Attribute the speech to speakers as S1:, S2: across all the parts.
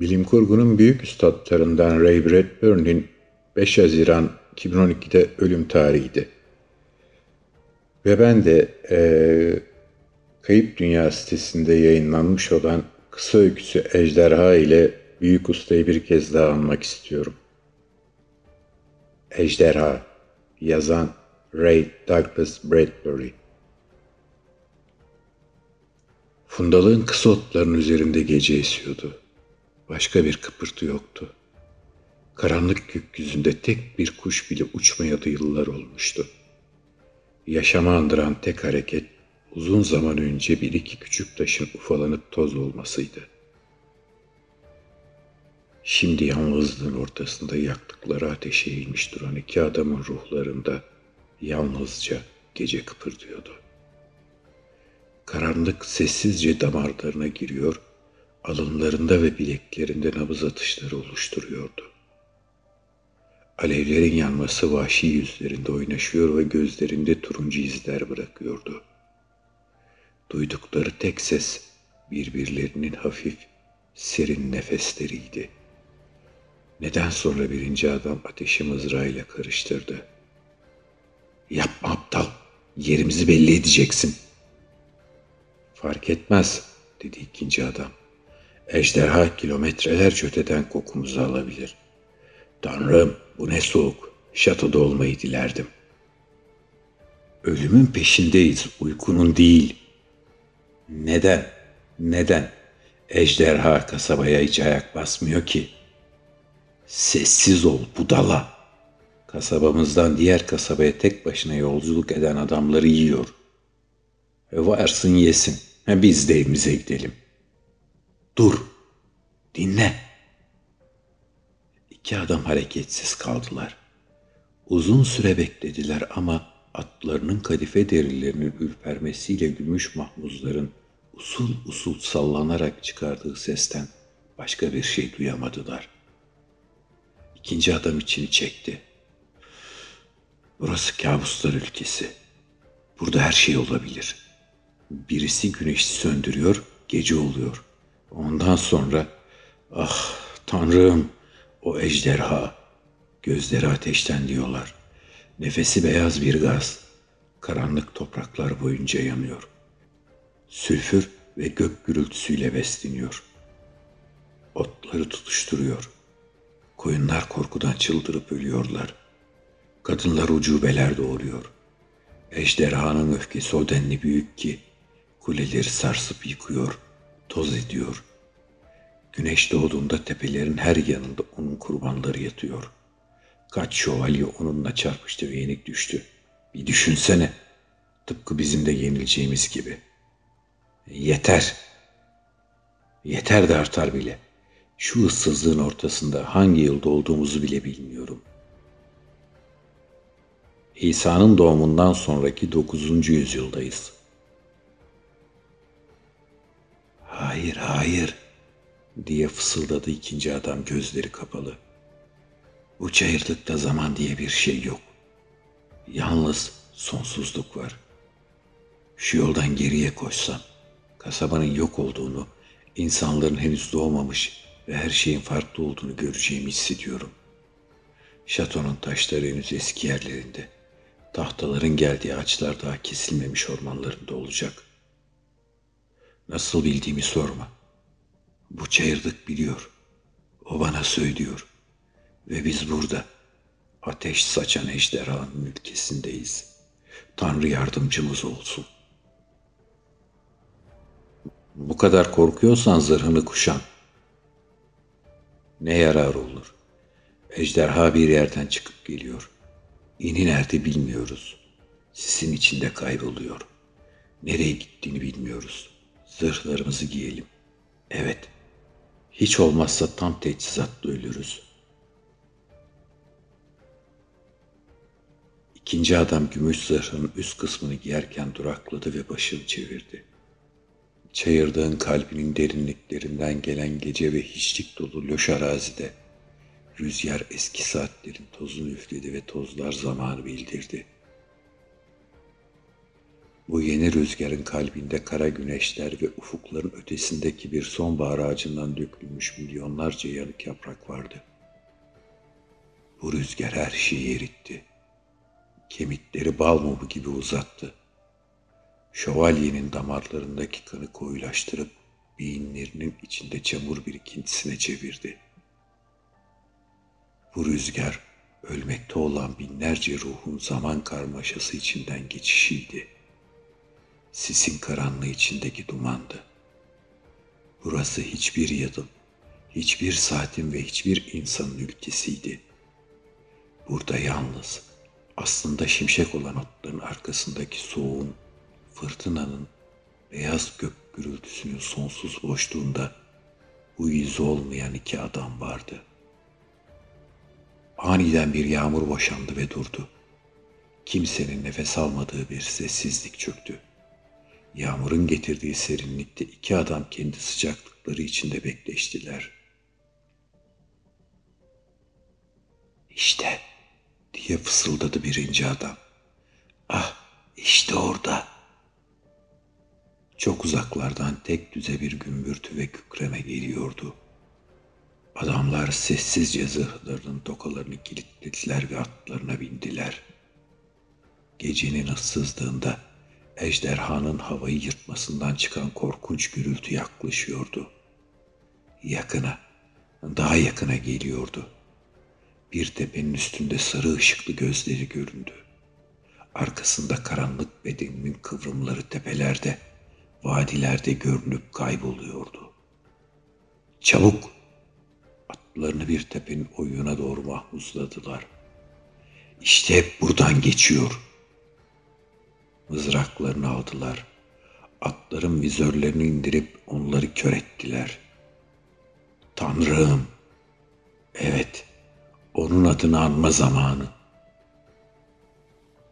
S1: Bilim kurgunun büyük üstadlarından Ray Bradbury'nin 5 Haziran 2012'de ölüm tarihiydi. Ve ben de e, Kayıp Dünya sitesinde yayınlanmış olan kısa öyküsü Ejderha ile Büyük Usta'yı bir kez daha anmak istiyorum. Ejderha Yazan Ray Douglas Bradbury Fundalığın kısa otların üzerinde gece esiyordu. Başka bir kıpırtı yoktu. Karanlık gökyüzünde tek bir kuş bile uçmayadı yıllar olmuştu. Yaşama andıran tek hareket uzun zaman önce bir iki küçük taşın ufalanıp toz olmasıydı. Şimdi yalnızlığın ortasında yaktıkları ateşe eğilmiş duran iki adamın ruhlarında yalnızca gece kıpırdıyordu. Karanlık sessizce damarlarına giriyor, alınlarında ve bileklerinde nabız atışları oluşturuyordu. Alevlerin yanması vahşi yüzlerinde oynaşıyor ve gözlerinde turuncu izler bırakıyordu. Duydukları tek ses birbirlerinin hafif, serin nefesleriydi. Neden sonra birinci adam ateşi mızrağıyla karıştırdı. Yapma aptal, yerimizi belli edeceksin. Fark etmez, dedi ikinci adam. Ejderha kilometreler öteden kokumuzu alabilir. Tanrım, bu ne soğuk. Şatoda olmayı dilerdim. Ölümün peşindeyiz, uykunun değil. Neden? Neden? Ejderha kasabaya hiç ayak basmıyor ki. Sessiz ol budala. Kasabamızdan diğer kasabaya tek başına yolculuk eden adamları yiyor. E varsın yesin. Biz de evimize gidelim. Dur. Dinle. İki adam hareketsiz kaldılar. Uzun süre beklediler ama atlarının kadife derilerinin ürpermesiyle gümüş mahmuzların usul usul sallanarak çıkardığı sesten başka bir şey duyamadılar. İkinci adam içini çekti. Burası kabuslar ülkesi. Burada her şey olabilir. Birisi güneşi söndürüyor, gece oluyor. Ondan sonra ah tanrım o ejderha gözleri ateşten diyorlar. Nefesi beyaz bir gaz. Karanlık topraklar boyunca yanıyor. Sülfür ve gök gürültüsüyle besleniyor. Otları tutuşturuyor. Koyunlar korkudan çıldırıp ölüyorlar. Kadınlar ucubeler doğuruyor. Ejderhanın öfkesi o denli büyük ki kuleleri sarsıp yıkıyor, toz ediyor. Güneş doğduğunda tepelerin her yanında onun kurbanları yatıyor.'' Kaç şövalye onunla çarpıştı ve yenik düştü. Bir düşünsene. Tıpkı bizim de yenileceğimiz gibi. Yeter. Yeter de artar bile. Şu ıssızlığın ortasında hangi yılda olduğumuzu bile bilmiyorum. İsa'nın doğumundan sonraki 9. yüzyıldayız. Hayır, diye fısıldadı ikinci adam gözleri kapalı. Bu çayırlıkta zaman diye bir şey yok. Yalnız sonsuzluk var. Şu yoldan geriye koşsam, kasabanın yok olduğunu, insanların henüz doğmamış ve her şeyin farklı olduğunu göreceğimi hissediyorum. Şatonun taşları henüz eski yerlerinde. Tahtaların geldiği ağaçlar daha kesilmemiş ormanlarında olacak. Nasıl bildiğimi sorma. Bu çayırlık biliyor. O bana söylüyor. Ve biz burada ateş saçan ejderhanın ülkesindeyiz. Tanrı yardımcımız olsun. Bu kadar korkuyorsan zırhını kuşan. Ne yarar olur? Ejderha bir yerden çıkıp geliyor. İni nerede bilmiyoruz. Sisin içinde kayboluyor. Nereye gittiğini bilmiyoruz. Zırhlarımızı giyelim. Evet. Hiç olmazsa tam teçhizatla ölürüz.'' İkinci adam gümüş zırhın üst kısmını giyerken durakladı ve başını çevirdi. Çayırdığın kalbinin derinliklerinden gelen gece ve hiçlik dolu loş arazide rüzgar eski saatlerin tozunu üfledi ve tozlar zamanı bildirdi. Bu yeni rüzgarın kalbinde kara güneşler ve ufukların ötesindeki bir sonbahar ağacından dökülmüş milyonlarca yanık yaprak vardı. Bu rüzgar her şeyi eritti. Kemikleri bal mumu gibi uzattı. Şövalyenin damarlarındaki kanı koyulaştırıp beyinlerinin içinde çamur birikintisine çevirdi. Bu rüzgar ölmekte olan binlerce ruhun zaman karmaşası içinden geçişiydi. Sisin karanlığı içindeki dumandı. Burası hiçbir yılın, hiçbir saatin ve hiçbir insanın ülkesiydi. Burada yalnız, aslında şimşek olan otların arkasındaki soğuğun, fırtınanın, beyaz gök gürültüsünün sonsuz boşluğunda bu yüzü olmayan iki adam vardı. Aniden bir yağmur boşandı ve durdu. Kimsenin nefes almadığı bir sessizlik çöktü. Yağmurun getirdiği serinlikte iki adam kendi sıcaklıkları içinde bekleştiler. İşte diye fısıldadı birinci adam. Ah işte orada. Çok uzaklardan tek düze bir gümbürtü ve kükreme geliyordu. Adamlar sessizce zırhlarının tokalarını kilitlediler ve atlarına bindiler. Gecenin ıssızlığında ejderhanın havayı yırtmasından çıkan korkunç gürültü yaklaşıyordu. Yakına, daha yakına geliyordu. Bir tepenin üstünde sarı ışıklı gözleri göründü. Arkasında karanlık bedeninin kıvrımları tepelerde, vadilerde görünüp kayboluyordu. Çabuk! Atlarını bir tepenin oyuna doğru mahmuzladılar. İşte buradan geçiyor. Mızraklarını aldılar. Atların vizörlerini indirip onları kör ettiler. Tanrım! Evet, onun adını anma zamanı.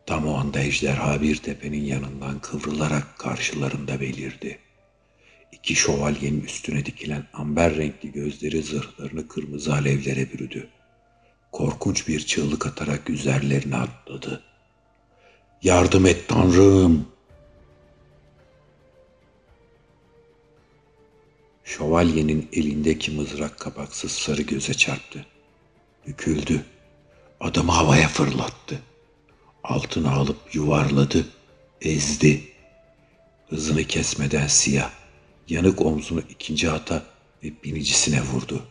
S1: Tam o anda ejderha bir tepenin yanından kıvrılarak karşılarında belirdi. İki şövalyenin üstüne dikilen amber renkli gözleri zırhlarını kırmızı alevlere bürüdü. Korkunç bir çığlık atarak üzerlerine atladı. Yardım et Tanrım! Şövalyenin elindeki mızrak kapaksız sarı göze çarptı. Büküldü. Adamı havaya fırlattı. Altına alıp yuvarladı, ezdi. Hızını kesmeden siyah, yanık omzunu ikinci ata ve binicisine vurdu.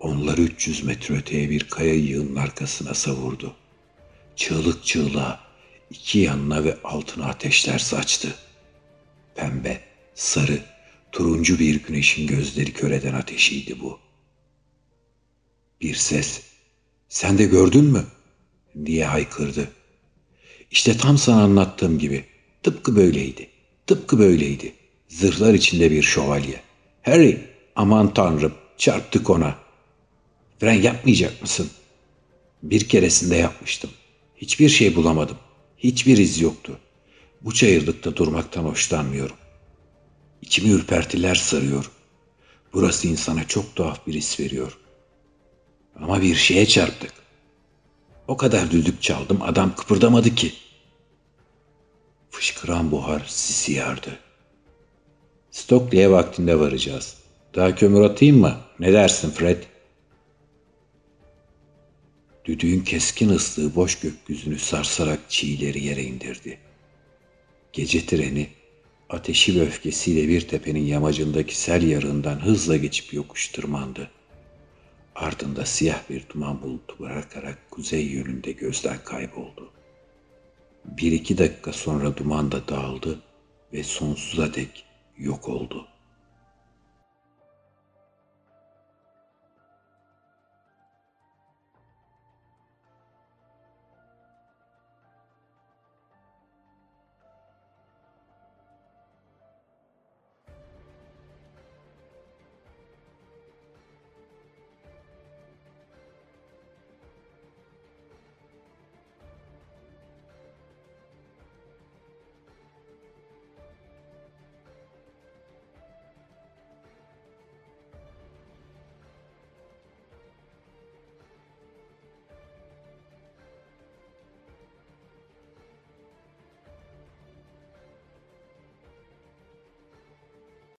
S1: Onları 300 metre öteye bir kaya yığının arkasına savurdu. Çığlık çığlığa iki yanına ve altına ateşler saçtı. Pembe, sarı, turuncu bir güneşin gözleri köreden ateşiydi bu. Bir ses, sen de gördün mü? diye haykırdı. İşte tam sana anlattığım gibi. Tıpkı böyleydi. Tıpkı böyleydi. Zırhlar içinde bir şövalye. Harry, aman tanrım, çarptık ona. Fren yapmayacak mısın? Bir keresinde yapmıştım. Hiçbir şey bulamadım. Hiçbir iz yoktu. Bu çayırlıkta durmaktan hoşlanmıyorum. İçimi ürpertiler sarıyor. Burası insana çok tuhaf bir his veriyor. Ama bir şeye çarptık. O kadar düdük çaldım adam kıpırdamadı ki. Fışkıran buhar sisi yardı. Stockley'e vaktinde varacağız. Daha kömür atayım mı? Ne dersin Fred? Düdüğün keskin ıslığı boş gökyüzünü sarsarak çiğleri yere indirdi. Gece treni ateşi ve öfkesiyle bir tepenin yamacındaki sel yarığından hızla geçip yokuş tırmandı. Ardında siyah bir duman bulutu bırakarak kuzey yönünde gözden kayboldu. Bir iki dakika sonra duman da dağıldı ve sonsuza dek yok oldu.''